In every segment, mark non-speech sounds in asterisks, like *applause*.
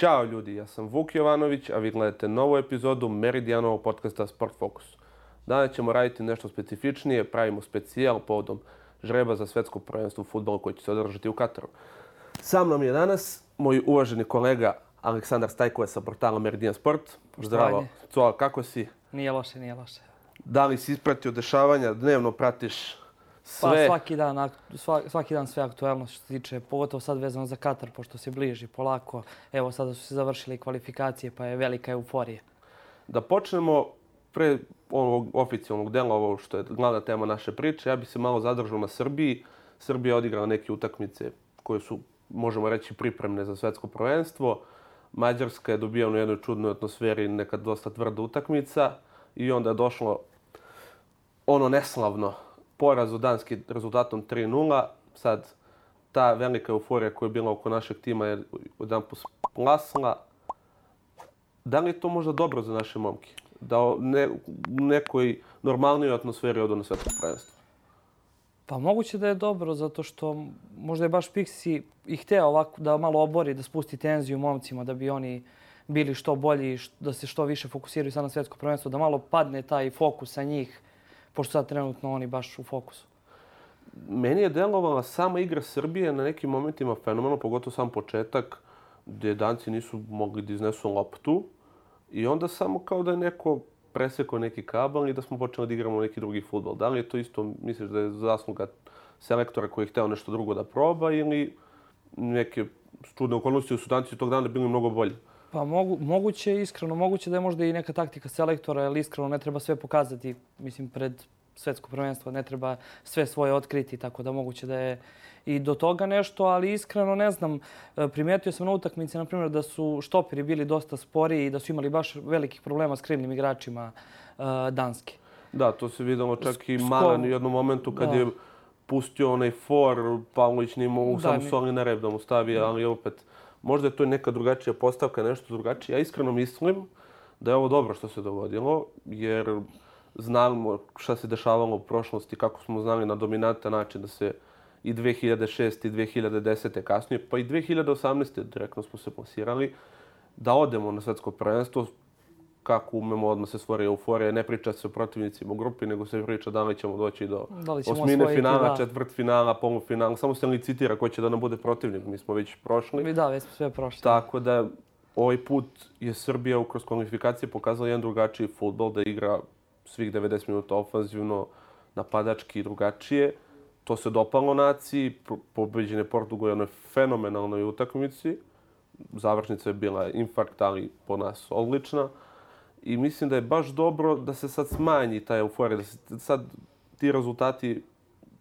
Ćao ljudi, ja sam Vuk Jovanović, a vi gledate novu epizodu Meridianovog podcasta Sport Focus. Danas ćemo raditi nešto specifičnije, pravimo specijal povodom žreba za svetsko prvenstvo u futbolu koji će se održati u Kataru. Sa mnom je danas moj uvaženi kolega Aleksandar Stajkova sa portala Meridian Sport. Zdravo, Cola, kako si? Nije loše, nije loše. Da li si ispratio dešavanja, dnevno pratiš sve? Pa svaki dan, svaki dan sve aktualnosti što se tiče, pogotovo sad vezano za Katar, pošto se bliži polako. Evo sada su se završile kvalifikacije, pa je velika euforija. Da počnemo pre ovog oficijalnog dela, ovo što je glavna tema naše priče, ja bih se malo zadržao na Srbiji. Srbija je odigrala neke utakmice koje su, možemo reći, pripremne za svetsko prvenstvo. Mađarska je dobijala u jednoj čudnoj atmosferi nekad dosta tvrda utakmica i onda je došlo ono neslavno poraz u Danski rezultatom 3-0. Sad, ta velika euforija koja je bila oko našeg tima je jedan splasla. Da li je to možda dobro za naše momke? Da ne, u nekoj normalnijoj atmosferi odu na svetsko prvenstvo? Pa moguće da je dobro, zato što možda je baš Pixi i hteo ovako da malo obori, da spusti tenziju momcima, da bi oni bili što bolji, da se što više fokusiraju sad na svetsko prvenstvo, da malo padne taj fokus sa njih pošto sad trenutno oni baš u fokusu? Meni je delovala sama igra Srbije na nekim momentima fenomenalno, pogotovo sam početak gdje danci nisu mogli da iznesu loptu i onda samo kao da je neko presekao neki kabel i da smo počeli da igramo neki drugi futbol. Da li je to isto, misliš da je zasluga selektora koji je hteo nešto drugo da proba ili neke čudne okolnosti u su danci tog dana bili mnogo bolji? Pa mogu, moguće, iskreno, moguće da je možda i neka taktika selektora, ali iskreno ne treba sve pokazati, mislim, pred svetsko prvenstvo, ne treba sve svoje otkriti, tako da moguće da je i do toga nešto, ali iskreno ne znam. E, primetio sam na utakmici, na primjer, da su štoperi bili dosta spori i da su imali baš velikih problema s krivnim igračima uh, Danske. Da, to se videlo čak i Malan u jednom momentu kad da. je pustio onaj for, Pavlović nije mogu samo soli na rep da mu stavi, ali opet Možda je to neka drugačija postavka, nešto drugačije. Ja iskreno mislim da je ovo dobro što se dogodilo, jer znamo šta se dešavalo u prošlosti, kako smo znali na dominantan način da se i 2006. i 2010. kasnije, pa i 2018. direktno smo se plasirali, da odemo na svetsko prvenstvo kako umemo odmah se stvori euforija. Ne priča se o protivnicima u grupi, nego se priča da li ćemo doći do ćemo osmine finala, da. četvrt finala, polufinala. Samo se licitira ko će da nam bude protivnik. Mi smo već prošli. Da, već smo sve prošli. Tako da ovaj put je Srbija kroz kvalifikacije pokazala jedan drugačiji futbol, da igra svih 90 minuta ofanzivno, napadački i drugačije. To se dopalo naciji, pobeđen je Portugal u jednoj fenomenalnoj utakmici. Završnica je bila infarkt, ali po nas odlična. I mislim da je baš dobro da se sad smanji ta euforija, da se sad ti rezultati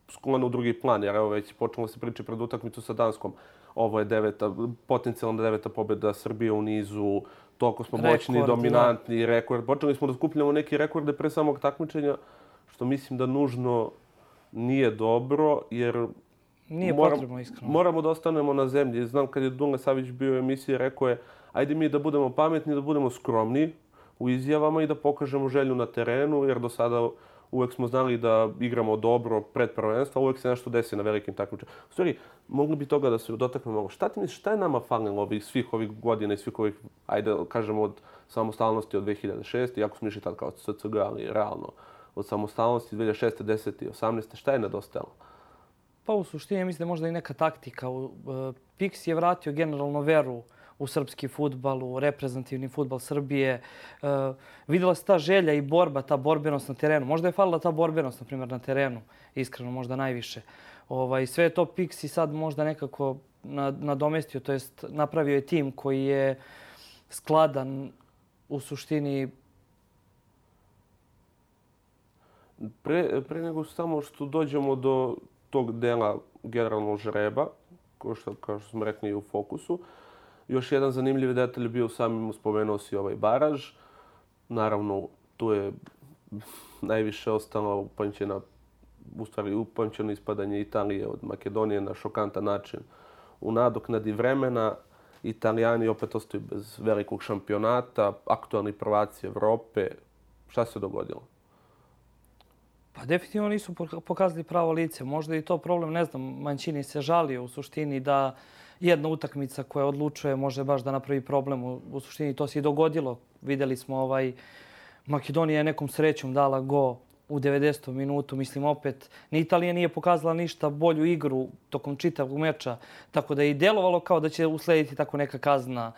sklone u drugi plan, jer evo već počelo se priče pred utakmicu sa Danskom. Ovo je deveta, potencijalna deveta pobjeda Srbije u nizu, toliko smo moćni, dominantni, da. rekord. Počeli smo da skupljamo neke rekorde pre samog takmičenja, što mislim da nužno nije dobro, jer Nije moram, potrebno, iskreno. Moramo da ostanemo na zemlji. Znam kad je Dunle Savić bio u emisiji, rekao je, ajde mi da budemo pametni, da budemo skromni, u izjavama i da pokažemo želju na terenu, jer do sada uvek smo znali da igramo dobro pred prvenstva, uvek se nešto desi na velikim takmičenjima. U stvari, mogli bi toga da se dotaknemo malo. Šta ti misliš, šta je nama falilo ovih svih ovih godina i svih ovih, ajde, kažemo, od samostalnosti od 2006. Iako smo išli tad kao SCG, ali realno, od samostalnosti 2006. 10. i 18. Šta je nedostajalo? Pa u suštini mislim da možda i neka taktika. Pix je vratio generalno veru u srpski futbal, u reprezentativni futbal Srbije. Uh, videla se ta želja i borba, ta borbenost na terenu. Možda je falila ta borbenost, na primjer, na terenu, iskreno, možda najviše. Ovaj, sve je to Pixi sad možda nekako nadomestio, to jest napravio je tim koji je skladan u suštini Pre, pre nego samo što dođemo do tog dela generalnog žreba, kao što, kao što smo rekli u fokusu, Još jedan zanimljiv detalj bio u samim, spomenuo si ovaj baraž. Naravno, tu je najviše ostalo upamćena, u stvari upamćeno ispadanje Italije od Makedonije na šokantan način. U nadoknadi vremena Italijani opet ostaju bez velikog šampionata, aktualni prvaci Evrope. Šta se dogodilo? Pa definitivno nisu pokazali pravo lice. Možda i to problem, ne znam, Mančini se žalio u suštini da jedna utakmica koja odlučuje može baš da napravi problem. U, u suštini to se i dogodilo. Videli smo ovaj Makedonija je nekom srećom dala go u 90. minutu. Mislim, opet, ni Italija nije pokazala ništa bolju igru tokom čitavog meča. Tako da je i delovalo kao da će uslediti tako neka kazna.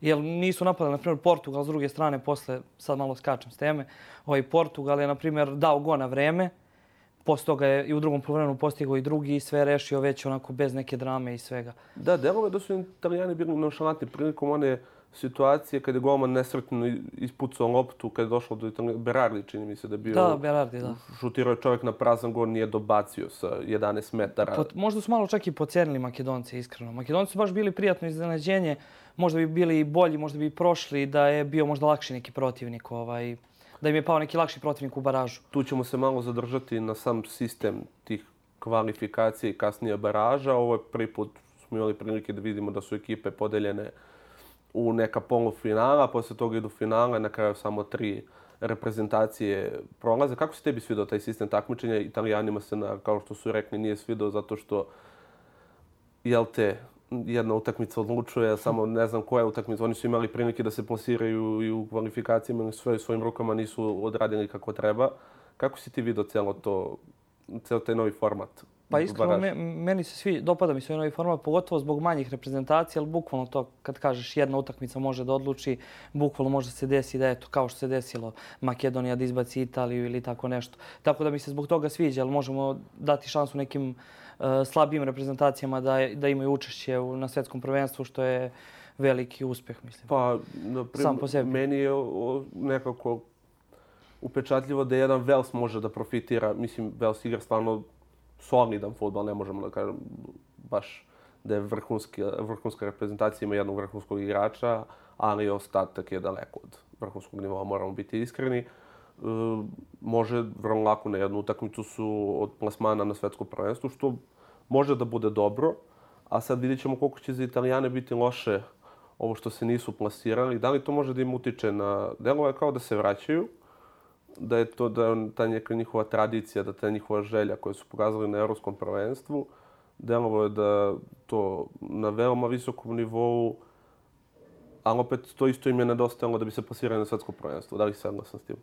Jer nisu napadali, na primjer, Portugal s druge strane, posle, sad malo skačem s teme, ovaj Portugal je, na primjer, dao go na vreme. Posle toga je i u drugom polovremenu postigao i drugi i sve rešio već onako bez neke drame i svega. Da, delove da su Italijani bili nošalatni prilikom one situacije kada je golman nesretno ispucao loptu kada je došlo do Italije. Berardi čini mi se da je bio... Da, Berardi, da. Šutirao je čovjek na prazan gol, nije dobacio sa 11 metara. Pot, možda su malo čak i pocenili Makedonci, iskreno. Makedonci su baš bili prijatno iznenađenje. Možda bi bili bolji, možda bi prošli da je bio možda lakši neki protivnik. Ovaj, da im je pao neki lakši protivnik u baražu. Tu ćemo se malo zadržati na sam sistem tih kvalifikacija i kasnije baraža. Ovo je prvi put smo imali prilike da vidimo da su ekipe podeljene u neka polufinala, posle toga idu finale, na kraju samo tri reprezentacije prolaze. Kako se tebi svidao taj sistem takmičenja? Italijanima se, na, kao što su rekli, nije svidao zato što, jel te, jedna utakmica odlučuje, samo ne znam koja je utakmica. Oni su imali prilike da se plasiraju i u kvalifikacijama, ali sve svojim rukama nisu odradili kako treba. Kako si ti vidio celo to, celo taj novi format? Pa iskreno, me, meni se svi, dopada mi se ovaj novi format, pogotovo zbog manjih reprezentacija, ali bukvalno to kad kažeš jedna utakmica može da odluči, bukvalno može se desi da eto, kao što se desilo Makedonija da izbaci Italiju ili tako nešto. Tako da mi se zbog toga sviđa, ali možemo dati šansu nekim uh, slabijim reprezentacijama da, da imaju učešće u, na svetskom prvenstvu, što je veliki uspeh, mislim. Pa, na prim, Sam po sebi. meni je o, nekako upečatljivo da jedan Vels može da profitira. Mislim, Vels igra stvarno solidan futbol, ne možemo da kažem baš da je vrhunski, vrhunska reprezentacija ima jednog vrhunskog igrača, ali ostatak je daleko od vrhunskog nivoa, moramo biti iskreni. E, može vrlo lako na jednu utakmicu su od plasmana na svetskom prvenstvu, što može da bude dobro, a sad vidjet ćemo koliko će za Italijane biti loše ovo što se nisu plasirali. Da li to može da im utiče na... Delo je kao da se vraćaju, da je to da ta neka njihova tradicija, da ta njihova želja koju su pokazali na evropskom prvenstvu, delovo je da to na veoma visokom nivou, ali opet to isto im je nedostajalo da bi se pasirali na svetsko prvenstvo. Da li se saglasan s tim?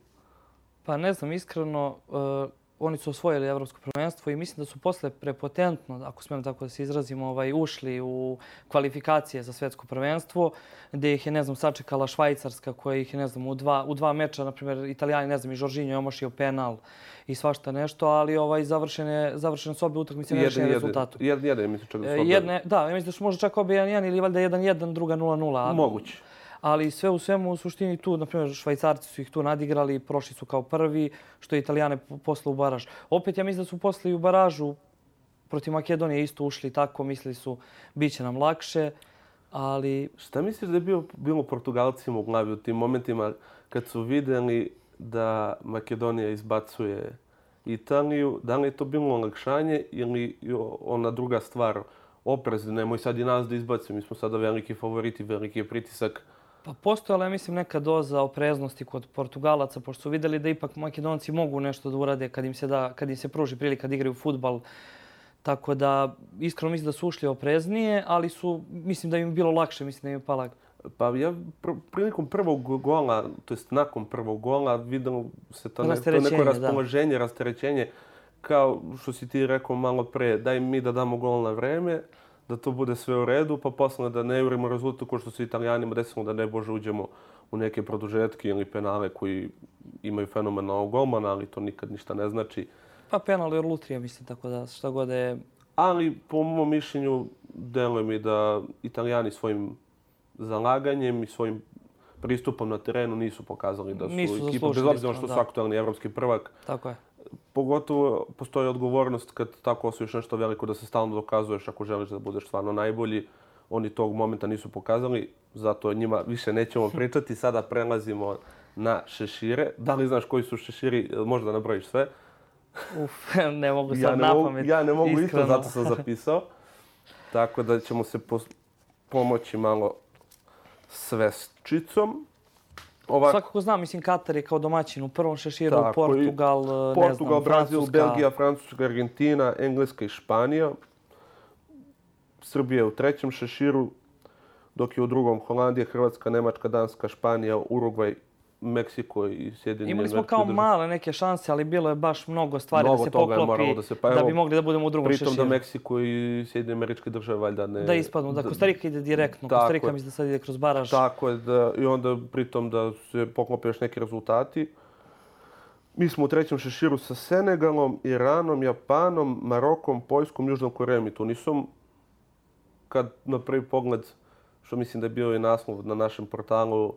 Pa ne znam, iskreno, uh oni su osvojili evropsko prvenstvo i mislim da su posle prepotentno, ako smijem tako da se izrazimo, ovaj, ušli u kvalifikacije za svetsko prvenstvo, gde ih je, ne znam, sačekala Švajcarska koja ih je, ne znam, u dva, u dva meča, na primjer, Italijani, ne znam, i Žoržinjo je omašio penal i svašta nešto, ali ovaj, završene, završene su obje utakmice nerešenim rezultatom. Jedan, jedan, mislim čak da su obje. Jedne, da, mislim da su možda čak obje 1-1 ili valjda 1-1, druga 0-0. Moguće ali sve u svemu u suštini tu, na primjer, švajcarci su ih tu nadigrali, prošli su kao prvi, što je Italijane posle u baraž. Opet ja mislim da su posle u baražu protiv Makedonije isto ušli tako, mislili su bit će nam lakše, ali... Šta misliš da je bio, bilo Portugalcima u glavi u tim momentima kad su videli da Makedonija izbacuje Italiju, da li je to bilo olakšanje ili ona druga stvar, oprez, nemoj sad i nas da izbacimo, mi smo sada veliki favoriti, veliki je pritisak, Pa postojala je, mislim, neka doza opreznosti kod Portugalaca, pošto su videli da ipak Makedonci mogu nešto da urade kad im se, da, kad im se pruži prilika da igraju futbal. Tako da, iskreno mislim da su ušli opreznije, ali su, mislim da im bilo lakše, mislim da im je pala Pa ja pr prilikom prvog gola, to jest nakon prvog gola, videlo se to, ne, to neko raspoloženje, da. rasterećenje, kao što si ti rekao malo pre, daj mi da damo gol na vreme, da to bude sve u redu, pa posle da ne jurimo rezultat ko što se Italijanima desilo da ne bože uđemo u neke produžetke ili penale koji imaju fenomenalnog golmana, ali to nikad ništa ne znači. Pa penal je lutrija, mislim, tako da šta god je... Ali po mom mišljenju deluje mi da Italijani svojim zalaganjem i svojim pristupom na terenu nisu pokazali da su nisu ekipa, bez obzira što su aktualni evropski prvak. Tako je pogotovo postoji odgovornost kad tako osvojiš nešto veliko da se stalno dokazuješ ako želiš da budeš stvarno najbolji. Oni tog momenta nisu pokazali, zato njima više nećemo *laughs* pričati. Sada prelazimo na šešire. Da li znaš koji su šeširi? Možda nabrojiš sve? Uf, *laughs* ne mogu sad ja mogu, Ja ne mogu iskreno. isto, zato sam zapisao. Tako da ćemo se pomoći malo s vesčicom. Ovako. Svakako znam, mislim, Katar je kao domaćin u prvom šeširu, Tako, Portugal, Portugal, ne znam, Brazil, Francuska. Belgija, Francuska, Argentina, Engleska i Španija. Srbija u trećem šeširu, dok je u drugom Holandija, Hrvatska, Nemačka, Danska, Španija, Urugvaj, Meksiko i Sjedinjene Imali smo kao države. male neke šanse, ali bilo je baš mnogo stvari mnogo da se poklopi da, se, pa, da bi mogli da budemo u drugom pritom šeširu. Pritom da Meksiko i Sjedinjene američke države valjda ne... Da ispadnu, da Kostarika ide direktno. Kostarika mi da sad ide kroz baraž. Tako je, da, i onda pritom da se poklope još neki rezultati. Mi smo u trećem šeširu sa Senegalom, Iranom, Japanom, Marokom, Poljskom, Južnom Korejom i Tunisom. Kad na prvi pogled, što mislim da je bio i naslov na našem portalu,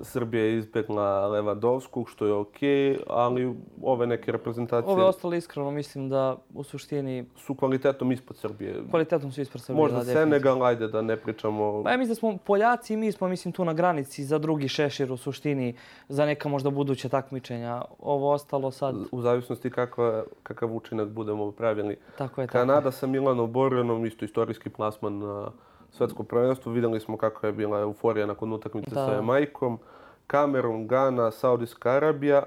Srbija je izbjegla Levandovskog, što je okej, okay, ali ove neke reprezentacije... Ove ostale iskreno mislim da u suštini... Su kvalitetom ispod Srbije. Kvalitetom su ispod Srbije, Možda da, Senegal, ajde da ne pričamo... Pa ja mislim da smo Poljaci i mi smo mislim tu na granici za drugi šešir u suštini, za neka možda buduće takmičenja. Ovo ostalo sad... U zavisnosti kako, kakav učinak budemo pravili. Tako je, Kanada tako. sa Milanom Borjanom, isto istorijski plasman na svetsko prvenstvo. Videli smo kako je bila euforija nakon utakmice da. sa Majkom. Kamerun, Gana, Saudijska Arabija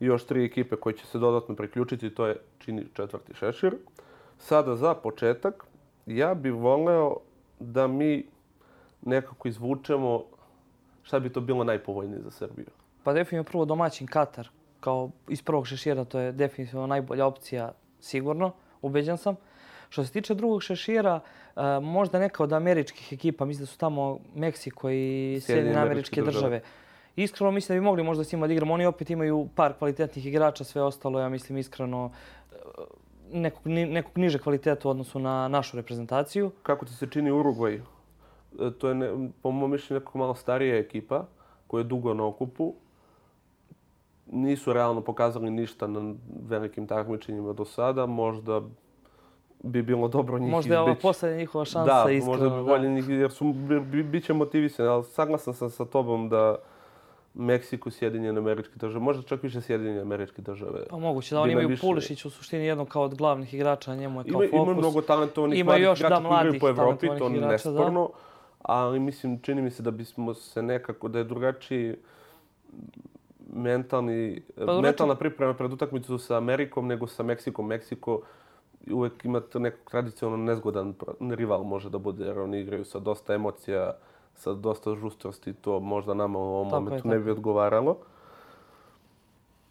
i još tri ekipe koje će se dodatno priključiti. To je čini četvrti šešir. Sada za početak, ja bih voleo da mi nekako izvučemo šta bi to bilo najpovoljnije za Srbiju. Pa definitivno prvo domaćin Katar. Kao iz prvog šešira to je definitivno najbolja opcija sigurno, ubeđen sam. Što se tiče drugog šešira, uh, možda neka od američkih ekipa, mislim da su tamo Meksiko i Sjedinjene američke države. države. Iskreno mislim da bi mogli možda s njima da igramo. Oni opet imaju par kvalitetnih igrača, sve ostalo, ja mislim iskreno, nekog, nekog niže kvaliteta u odnosu na našu reprezentaciju. Kako ti se čini Urugvaj? E, to je, ne, po mojom mišljenju, nekako malo starija ekipa koja je dugo na okupu. Nisu realno pokazali ništa na velikim takmičenjima do sada. Možda bi bilo dobro njih Možda je ovo poslednja njihova šansa, da, iskreno. Možda bi bolje njih, jer su, bi, bit će motivisani, ali saglasan sam sa tobom da Meksiko, Sjedinjene američke države, možda čak više Sjedinjene američke države. Pa moguće da oni imaju više... Pulišić u suštini jednog kao od glavnih igrača, njemu je kao ima, fokus. Ima mnogo talentovanih ima mladih još, igrača da, koji igraju po Evropi, to je nesporno. Da. Ali mislim, čini mi se da bismo se nekako, da je drugačiji mentalni, pa, mentalna priprema pred utakmicu sa Amerikom nego sa Meksikom. Meksiko uvek ima nekog tradicionalno nezgodan rival može da bude, jer oni igraju sa dosta emocija, sa dosta žustrosti, to možda nama u ovom tako momentu je, ne bi odgovaralo.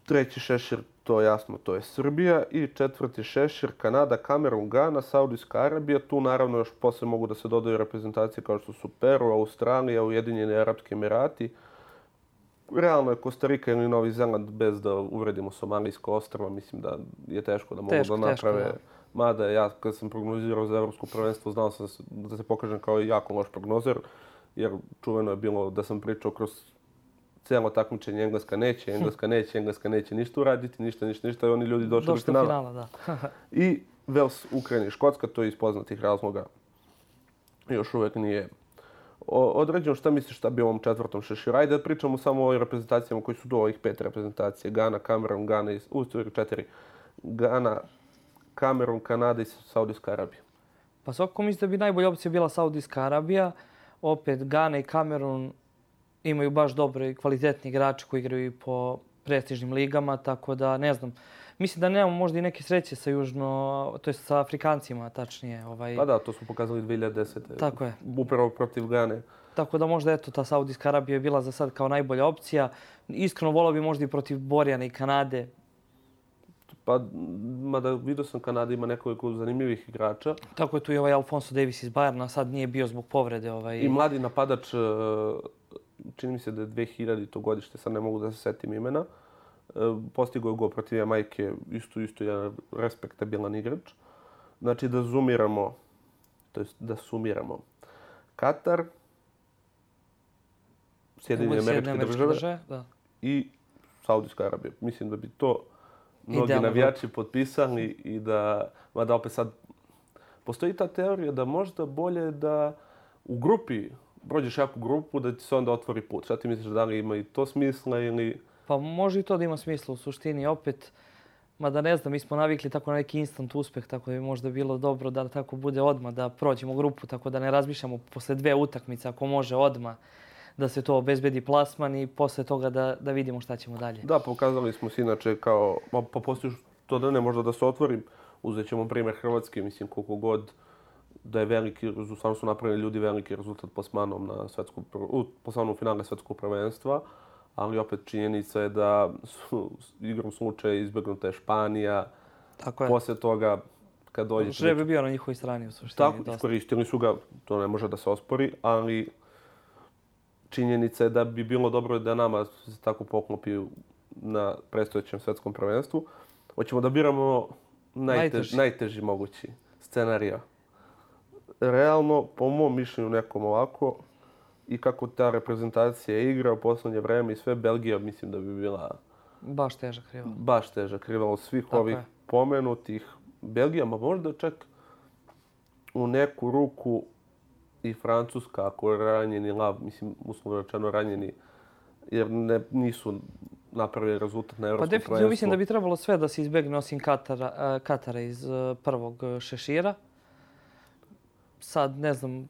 Treći šešir, to je jasno, to je Srbija. I četvrti šešir, Kanada, Kamerun, Gana, Saudijska Arabija. Tu naravno još posle mogu da se dodaju reprezentacije kao što su Peru, Australija, Ujedinjeni Arabski Emirati. Realno je Kostarika ili Novi Zeland bez da uvredimo Somalijsko ostrava. Mislim da je teško da mogu teško, da naprave... Teško, da Mada ja kad sam prognozirao za evropsko prvenstvo znao sam da se pokažem kao jako loš prognozer, jer čuveno je bilo da sam pričao kroz cijelo takmičenje Engleska neće, Engleska neće, Engleska neće ništa uraditi, ništa, ništa, ništa i oni ljudi došli do finala. finala da. I Wales, Ukrajina i Škotska, to je iz poznatih razloga još uvek nije određeno. Šta misliš šta bi ovom četvrtom šeširu? Ajde da pričamo samo o ovim reprezentacijama koji su do ovih pet reprezentacije. Gana, Cameron, Gana i... U, četiri. Gana, Kamerun, Kanada i Saudijska Arabija? Pa svakako mislim da bi najbolja opcija bila Saudijska Arabija. Opet Gana i Kamerun imaju baš dobre i kvalitetni igrači koji igraju po prestižnim ligama, tako da ne znam. Mislim da nemamo možda i neke sreće sa južno, to je sa Afrikancima tačnije. Ovaj... Pa da, to smo pokazali 2010. Tako je. Upravo protiv Gane. Tako da možda eto ta Saudijska Arabija je bila za sad kao najbolja opcija. Iskreno volao bi možda i protiv Borjana i Kanade. Pa, mada vidio sam Kanada ima nekoliko zanimljivih igrača. Tako je tu i ovaj Alfonso Davis iz Bayerna, sad nije bio zbog povrede. Ovaj... I mladi napadač, e, čini mi se da je 2000 to godište, sad ne mogu da se setim imena. E, Postigo je go protiv Jamajke, isto, isto jedan respektabilan igrač. Znači da zoomiramo, to jest da sumiramo. Katar, Sjedinjene američke države, države da. i Saudijska Arabija. Mislim da bi to mnogi Idealno navijači grup. potpisali i da, mada opet sad, postoji ta teorija da možda bolje da u grupi prođeš jaku grupu, da ti se onda otvori put. Šta ti misliš da li ima i to smisla ili... Pa može i to da ima smisla u suštini. Opet, mada ne znam, mi smo navikli tako na neki instant uspeh, tako da bi možda bilo dobro da tako bude odmah, da prođemo grupu, tako da ne razmišljamo posle dve utakmice, ako može odmah da se to obezbedi plasman i posle toga da, da vidimo šta ćemo dalje. Da, pokazali smo se inače kao, pa, pa postoji to da ne možda da se otvori, uzet ćemo primjer Hrvatske, mislim koliko god da je veliki, stvarno su napravili ljudi veliki rezultat plasmanom na svetsku, u plasmanom finale svetskog prvenstva, ali opet činjenica je da su igrom slučaja izbjegnuta Španija. Tako je. Posle toga, kad dođe... Žreb je bio na njihovoj strani u suštini. Tako, iskoristili su ga, to ne može da se ospori, ali činjenica je da bi bilo dobro da nama se tako poklopi na predstojećem svetskom prvenstvu. Hoćemo da biramo najtež, najteži. najteži mogući scenarija. Realno, po mom mišljenju nekom ovako, i kako ta reprezentacija igra u poslednje vreme i sve, Belgija mislim da bi bila... Baš težak rival. Baš težak rival od svih Tako ovih je. pomenutih. Belgija, ma možda čak u neku ruku i Francuska, ako je ranjeni lav, mislim, uslovno rečeno ranjeni, jer ne, nisu napravili rezultat na Evropskom Pa definitivno mislim da bi trebalo sve da se izbegne osim Katara, uh, Katara iz uh, prvog šešira. Sad, ne znam,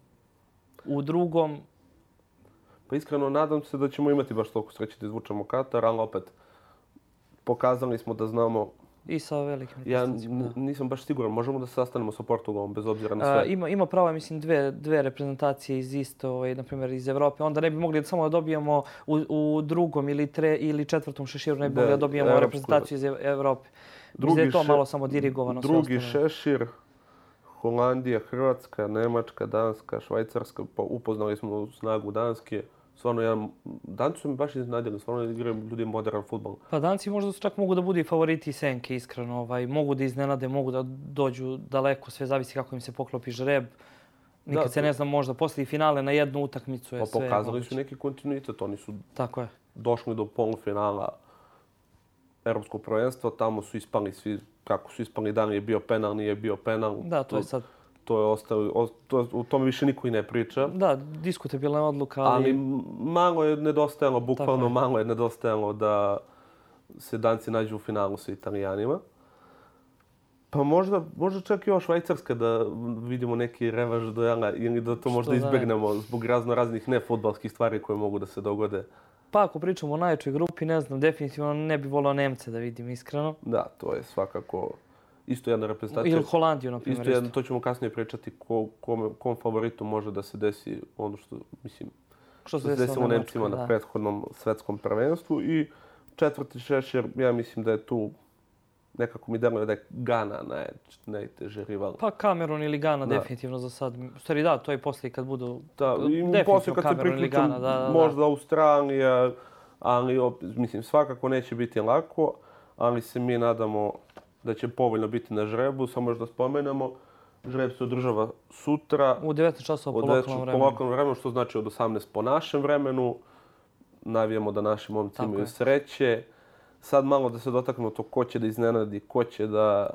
u drugom... Pa iskreno, nadam se da ćemo imati baš toliko sreće da izvučemo Katar, ali opet pokazali smo da znamo I sa velikim Ja nisam baš siguran. Možemo da se sastanemo sa Portugalom bez obzira na sve. A, ima, ima pravo, mislim, dve, dve reprezentacije iz isto, ovaj, na primjer iz Evrope. Onda ne bi mogli samo da dobijemo u, u drugom ili, tre, ili četvrtom šeširu, ne bi mogli da dobijemo Evropsku. reprezentaciju iz Evrope. Drugi da je to malo samo dirigovano. Drugi šešir, Holandija, Hrvatska, Nemačka, Danska, Švajcarska. Pa upoznali smo snagu Danske stvarno jedan... Danci su mi baš iznadjeli, stvarno igraju ljudi modern futbol. Pa Danci možda su čak mogu da budu i favoriti Senke, iskreno. Ovaj, mogu da iznenade, mogu da dođu daleko, sve zavisi kako im se poklopi žreb. Nikad da, se ne znam, možda posle finale na jednu utakmicu je pa, sve pokazali moguće. su neki kontinuitet, oni su Tako je. došli do polufinala Europskog prvenstva, tamo su ispali svi, kako su ispali, da li je bio penal, nije bio penal. Da, to je sad to je ostalo, to, u tome više niko i ne priča. Da, diskutabilna odluka, ali... Ali malo je nedostajalo, bukvalno je. malo je nedostajalo da se danci nađu u finalu sa italijanima. Pa možda, možda čak i ova Švajcarska da vidimo neki revaž dojela ili da to možda izbegnemo zbog razno raznih nefutbalskih stvari koje mogu da se dogode. Pa ako pričamo o najjačoj grupi, ne znam, definitivno ne bi volao Nemce da vidim iskreno. Da, to je svakako isto jedna reprezentacija. Ili Holandiju, na primjer. Isto, jedna, to ćemo kasnije pričati ko, kom, kom favoritu može da se desi ono što, mislim, što se desilo Nemcima na prethodnom svetskom prvenstvu. I četvrti šešir, ja mislim da je tu nekako mi deluje da je Gana naj, najteže rival. Pa Kamerun ili Gana da. definitivno za sad. U stvari da, to je poslije kad budu... Da, i poslije kad se priključam da, da, da. možda Australija, ali mislim svakako neće biti lako, ali se mi nadamo da će povoljno biti na žrebu. Samo još da spomenemo, žreb se održava sutra. U 19 časova po lokalnom vremenu. Po lokalnom vremenu, što znači od 18 po našem vremenu. Navijamo da naši momci imaju sreće. Sad malo da se dotaknemo to ko će da iznenadi, ko će da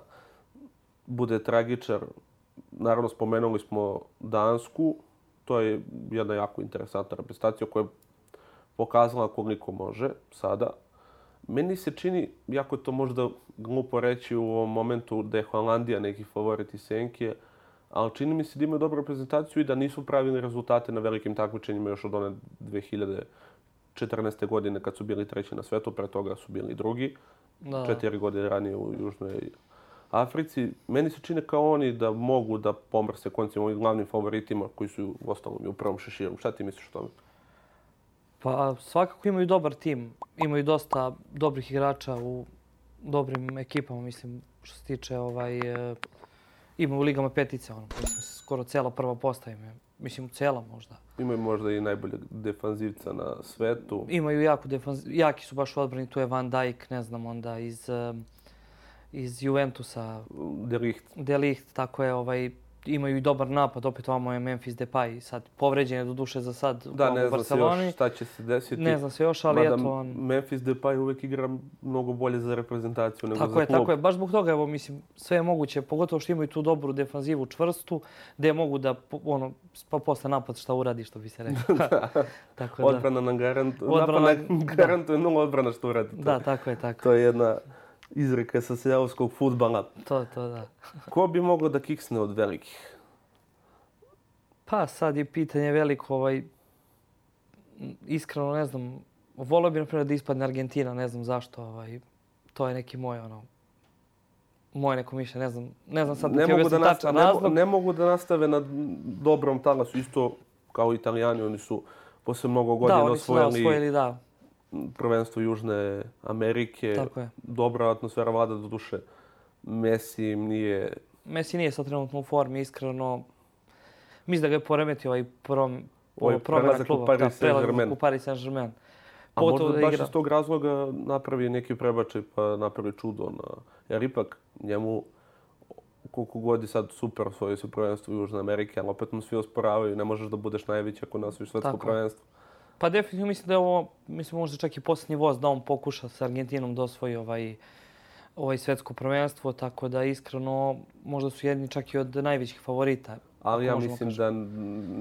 bude tragičar. Naravno, spomenuli smo Dansku. To je jedna jako interesantna reprezentacija koja je pokazala koliko može sada. Meni se čini, jako je to možda glupo reći u ovom momentu da je Holandija neki favorit i Senke, ali čini mi se da imaju dobru reprezentaciju i da nisu pravili rezultate na velikim takmičenjima još od one 2014. godine kad su bili treći na svetu, pre toga su bili drugi, da. četiri godine ranije u Južnoj Africi. Meni se čine kao oni da mogu da pomrse koncima ovim glavnim favoritima koji su u ostalom i u prvom šeširu. Šta ti misliš o tome? Pa svakako imaju dobar tim. Imaju dosta dobrih igrača u dobrim ekipama, mislim, što se tiče ovaj... E, imaju u ligama petice, ono, mislim, skoro cela prva postaja imaju. Mislim, cela možda. Imaju možda i najboljeg defanzivca na svetu. Imaju jako defanziv... Jaki su baš u odbrani, tu je Van Dijk, ne znam, onda iz... E, iz Juventusa. De Ligt. De Ligt, tako je, ovaj, imaju i dobar napad, opet ovamo je Memphis Depay, sad povređen je do duše za sad da, ne zna se još šta će se desiti. Ne zna se još, ali Mada eto on... Memphis Depay uvek igra mnogo bolje za reprezentaciju nego tako za je, Tako je, baš zbog toga, evo, mislim, sve je moguće, pogotovo što imaju tu dobru defanzivu čvrstu, gde mogu da, ono, pa posle napad šta uradi, što bi se rekao. *laughs* *laughs* tako da. Odbrana nam garantuje, odbrana, napad garantuje nula odbrana što uradi. Da, tako je, tako. To je jedna izreka sa seljavskog futbala. To, to, da. *laughs* Ko bi mogao da kiksne od velikih? Pa sad je pitanje veliko, ovaj, iskreno ne znam, volio bih, na primjer, da ispadne Argentina, ne znam zašto. Ovaj, to je neki moj, ono, moje neko mišljenje, ne znam, ne znam sad ne da mogu da, nasta, tačan ne, razlog. ne mogu da nastave na dobrom talasu, isto kao italijani, oni su posle mnogo godina da, oni su da, osvojili osvojili, da, prvenstvo Južne Amerike. tako je. Dobra atmosfera vlada do duše. Messi nije... Messi nije sad trenutno u formi, iskreno. Mislim da ga je poremetio ovaj prom, Ovaj prelazak u kluba. Paris da, prelazak Saint-Germain. u Paris Saint-Germain. A možda da baš igra- iz tog razloga napravi neki prebačaj pa napravi čudo. Na... Jer ipak njemu koliko god je sad super osvojio se prvenstvo u Južne Amerike, ali opet mu svi osporavaju. Ne možeš da budeš najveći ako ne osvojiš svetsko prvenstvo. Pa definitivno mislim da je ovo, mislim možda čak i posljednji voz da on pokuša sa Argentinom da osvoji ovaj, ovaj svetsko prvenstvo, tako da iskreno možda su jedni čak i od najvećih favorita. Ali ja mislim kažem. da,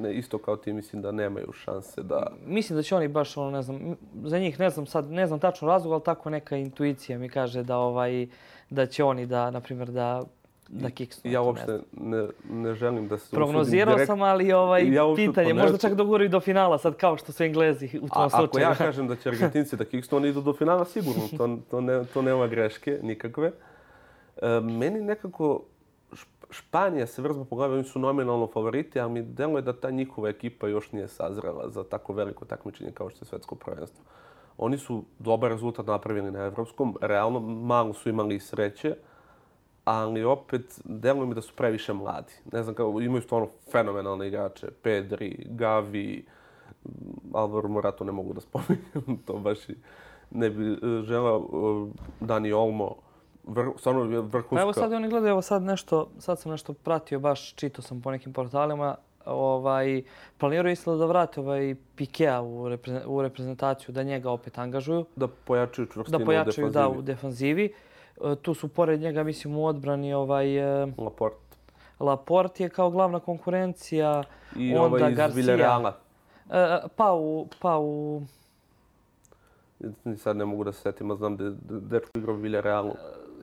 ne, isto kao ti, mislim da nemaju šanse da... Mislim da će oni baš ono ne znam za njih ne znam sad ne znam tačno razlog, ali tako neka intuicija mi kaže da ovaj da će oni da na primjer da da kiksnu. Ja uopšte ne, ne želim da se Prognozirao direkt- sam, ali ovaj, Ja pitanje, ne- možda čak doguraju do finala sad kao što su Englezi u tom slučaju. ako ja *laughs* kažem da će Argentinci da kiksnu, oni idu do finala sigurno. To, to, ne, to nema greške nikakve. E, meni nekako Šp- Španija se vrzma po glavi, oni su nominalno favoriti, ali mi deluje da ta njihova ekipa još nije sazrela za tako veliko takmičenje kao što je svetsko prvenstvo. Oni su dobar rezultat napravili na evropskom, realno malo su imali sreće, ali opet deluje mi da su previše mladi. Ne znam, kao, imaju stvarno fenomenalne igrače. Pedri, Gavi, Alvaro Morato ne mogu da spominjem, *laughs* to baš i ne bi e, želeo. e, Dani Olmo, vr, stvarno je vrhunska. Pa evo sad oni gledaju, evo sad nešto, sad sam nešto pratio, baš čitao sam po nekim portalima, ovaj, planiraju isto da vrate ovaj Pikea u, repre, u reprezentaciju, da njega opet angažuju, Da pojačaju čvrstinu da pojačaju u da, defanzivi. u defanzivi. E, Tu su pored njega, mislim, u odbrani ovaj, e, Laporte. Laporte je kao glavna konkurencija. I Onda ovaj iz Garcia. Villareala. E, pa u, pa u, Sad ne mogu da se setim, a znam da je dečko igrao Villarealu.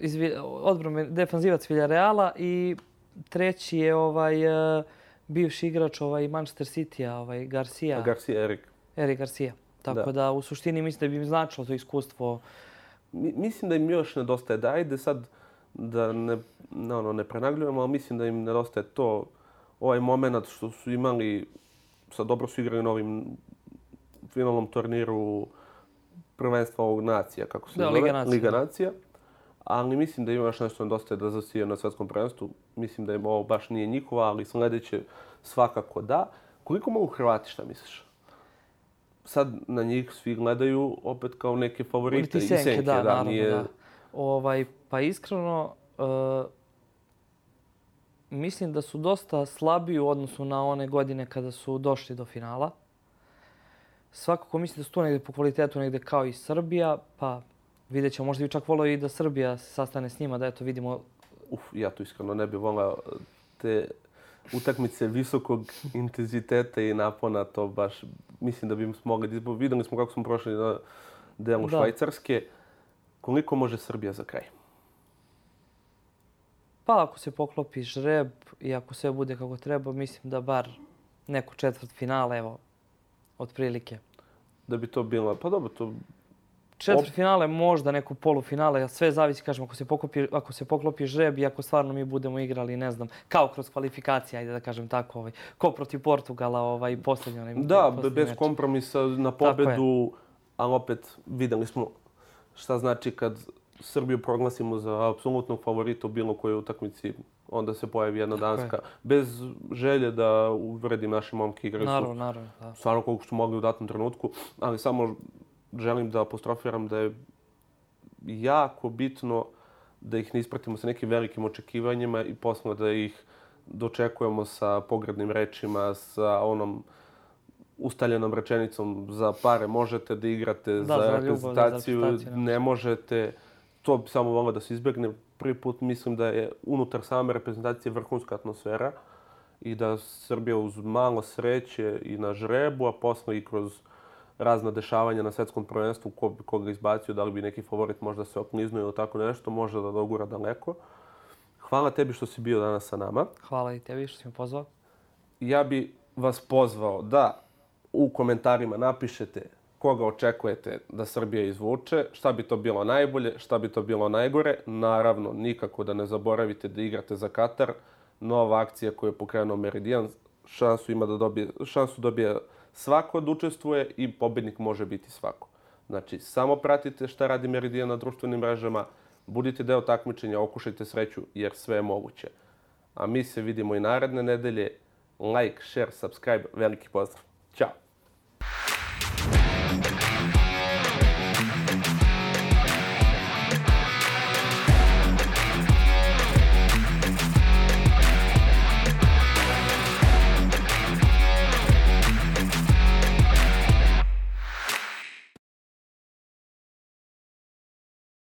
iz, odbrane, defanzivac Villareala i treći je ovaj e, bivši igrač ovaj Manchester City-a, ovaj Garcia. A Garcia Erik. Eric Garcia. Tako Da. da. u suštini mislim da bi im značilo to iskustvo. Mislim da im još nedostaje. Da, ajde sad da ne, ne, ono, ne prenagljujemo, ali mislim da im nedostaje to, ovaj moment što su imali, sad dobro su igrali na ovim finalnom turniru prvenstva ovog nacija, kako se Da, zove. Liga nacija, Liga da. nacija. Ali mislim da ima još nešto nedostaje da zasije na svetskom prvenstvu. Mislim da im ovo baš nije njihova, ali sledeće svakako da. Koliko mogu Hrvati, šta misliš? Sad na njih svi gledaju opet kao neke favorite. Ili ti senke, da, naravno, nije- da. Ovaj, pa iskreno, e, mislim da su dosta slabiji u odnosu na one godine kada su došli do finala. Svakako mislim da su tu negde po kvalitetu negde kao i Srbija, pa vidjet ćemo. Možda bi čak volio i da Srbija se sastane s njima, da eto vidimo Uf, ja to iskreno ne bih volao te utakmice visokog *laughs* intenziteta i napona, to baš mislim da bi mogli da izbo- Videli smo kako smo prošli na delu Da. Švajcarske. Koliko može Srbija za kraj? Pa ako se poklopi žreb i ako sve bude kako treba, mislim da bar neku četvrt finala, evo, otprilike. Da bi to bilo, pa dobro, to Četvrt finale, možda neku polufinale, sve zavisi, kažem, ako se, poklopi, ako se poklopi žreb i ako stvarno mi budemo igrali, ne znam, kao kroz kvalifikacije, ajde da kažem tako, ovaj, ko protiv Portugala, ovaj, posljednji onaj Da, posljednji bez meč. kompromisa na je. pobedu, ali opet videli smo šta znači kad Srbiju proglasimo za apsolutnog favorita u bilo kojoj utakmici, onda se pojavi jedna Tako je. Danska. Bez želje da uvredim naše momke su Naravno, naravno, da. stvarno koliko su mogli u datom trenutku, ali samo želim da apostrofiram da je jako bitno da ih ne ispratimo sa nekim velikim očekivanjima i posle da ih dočekujemo sa pogrednim rečima, sa onom ustaljenom rečenicom za pare možete da igrate, Da, za, za da, reprezentaciju reprezentaciju ne možete. To bi samo volio da se izbegne. Prvi put mislim da je unutar same reprezentacije vrhunska atmosfera i da Srbija uz malo sreće i na žrebu, a posle i kroz razna dešavanja na svetskom prvenstvu, ko bi koga izbacio, da li bi neki favorit možda se okliznuo ili tako nešto, može da dogura daleko. Hvala tebi što si bio danas sa nama. Hvala i tebi što si me pozvao. Ja bi vas pozvao da u komentarima napišete koga očekujete da Srbija izvuče, šta bi to bilo najbolje, šta bi to bilo najgore. Naravno, nikako da ne zaboravite da igrate za Katar. Nova akcija koju je pokrenuo Meridian, šansu ima da dobije, šansu dobije svako da učestvuje i pobednik može biti svako. Znači, samo pratite šta radi Meridian na društvenim mrežama, budite deo takmičenja, okušajte sreću jer sve je moguće. A mi se vidimo i naredne nedelje. Like, share, subscribe, veliki pozdrav. Ćao!